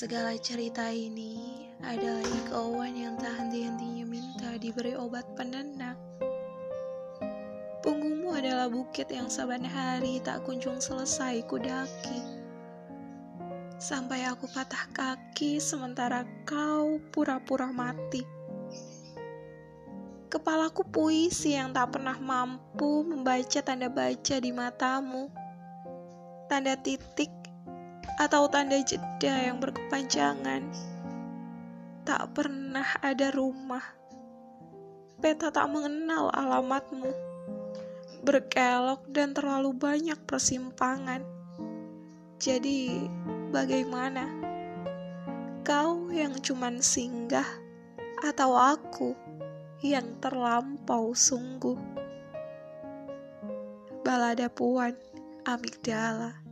segala cerita ini adalah ikauan yang tak henti-hentinya minta diberi obat penenang. Punggungmu adalah bukit yang saban hari tak kunjung selesai kudaki. Sampai aku patah kaki sementara kau pura-pura mati. Kepalaku puisi yang tak pernah mampu membaca tanda baca di matamu. Tanda titik atau tanda jeda yang berkepanjangan. Tak pernah ada rumah. Peta tak mengenal alamatmu. Berkelok dan terlalu banyak persimpangan. Jadi, bagaimana? Kau yang cuman singgah atau aku yang terlampau sungguh? Balada Puan Amigdala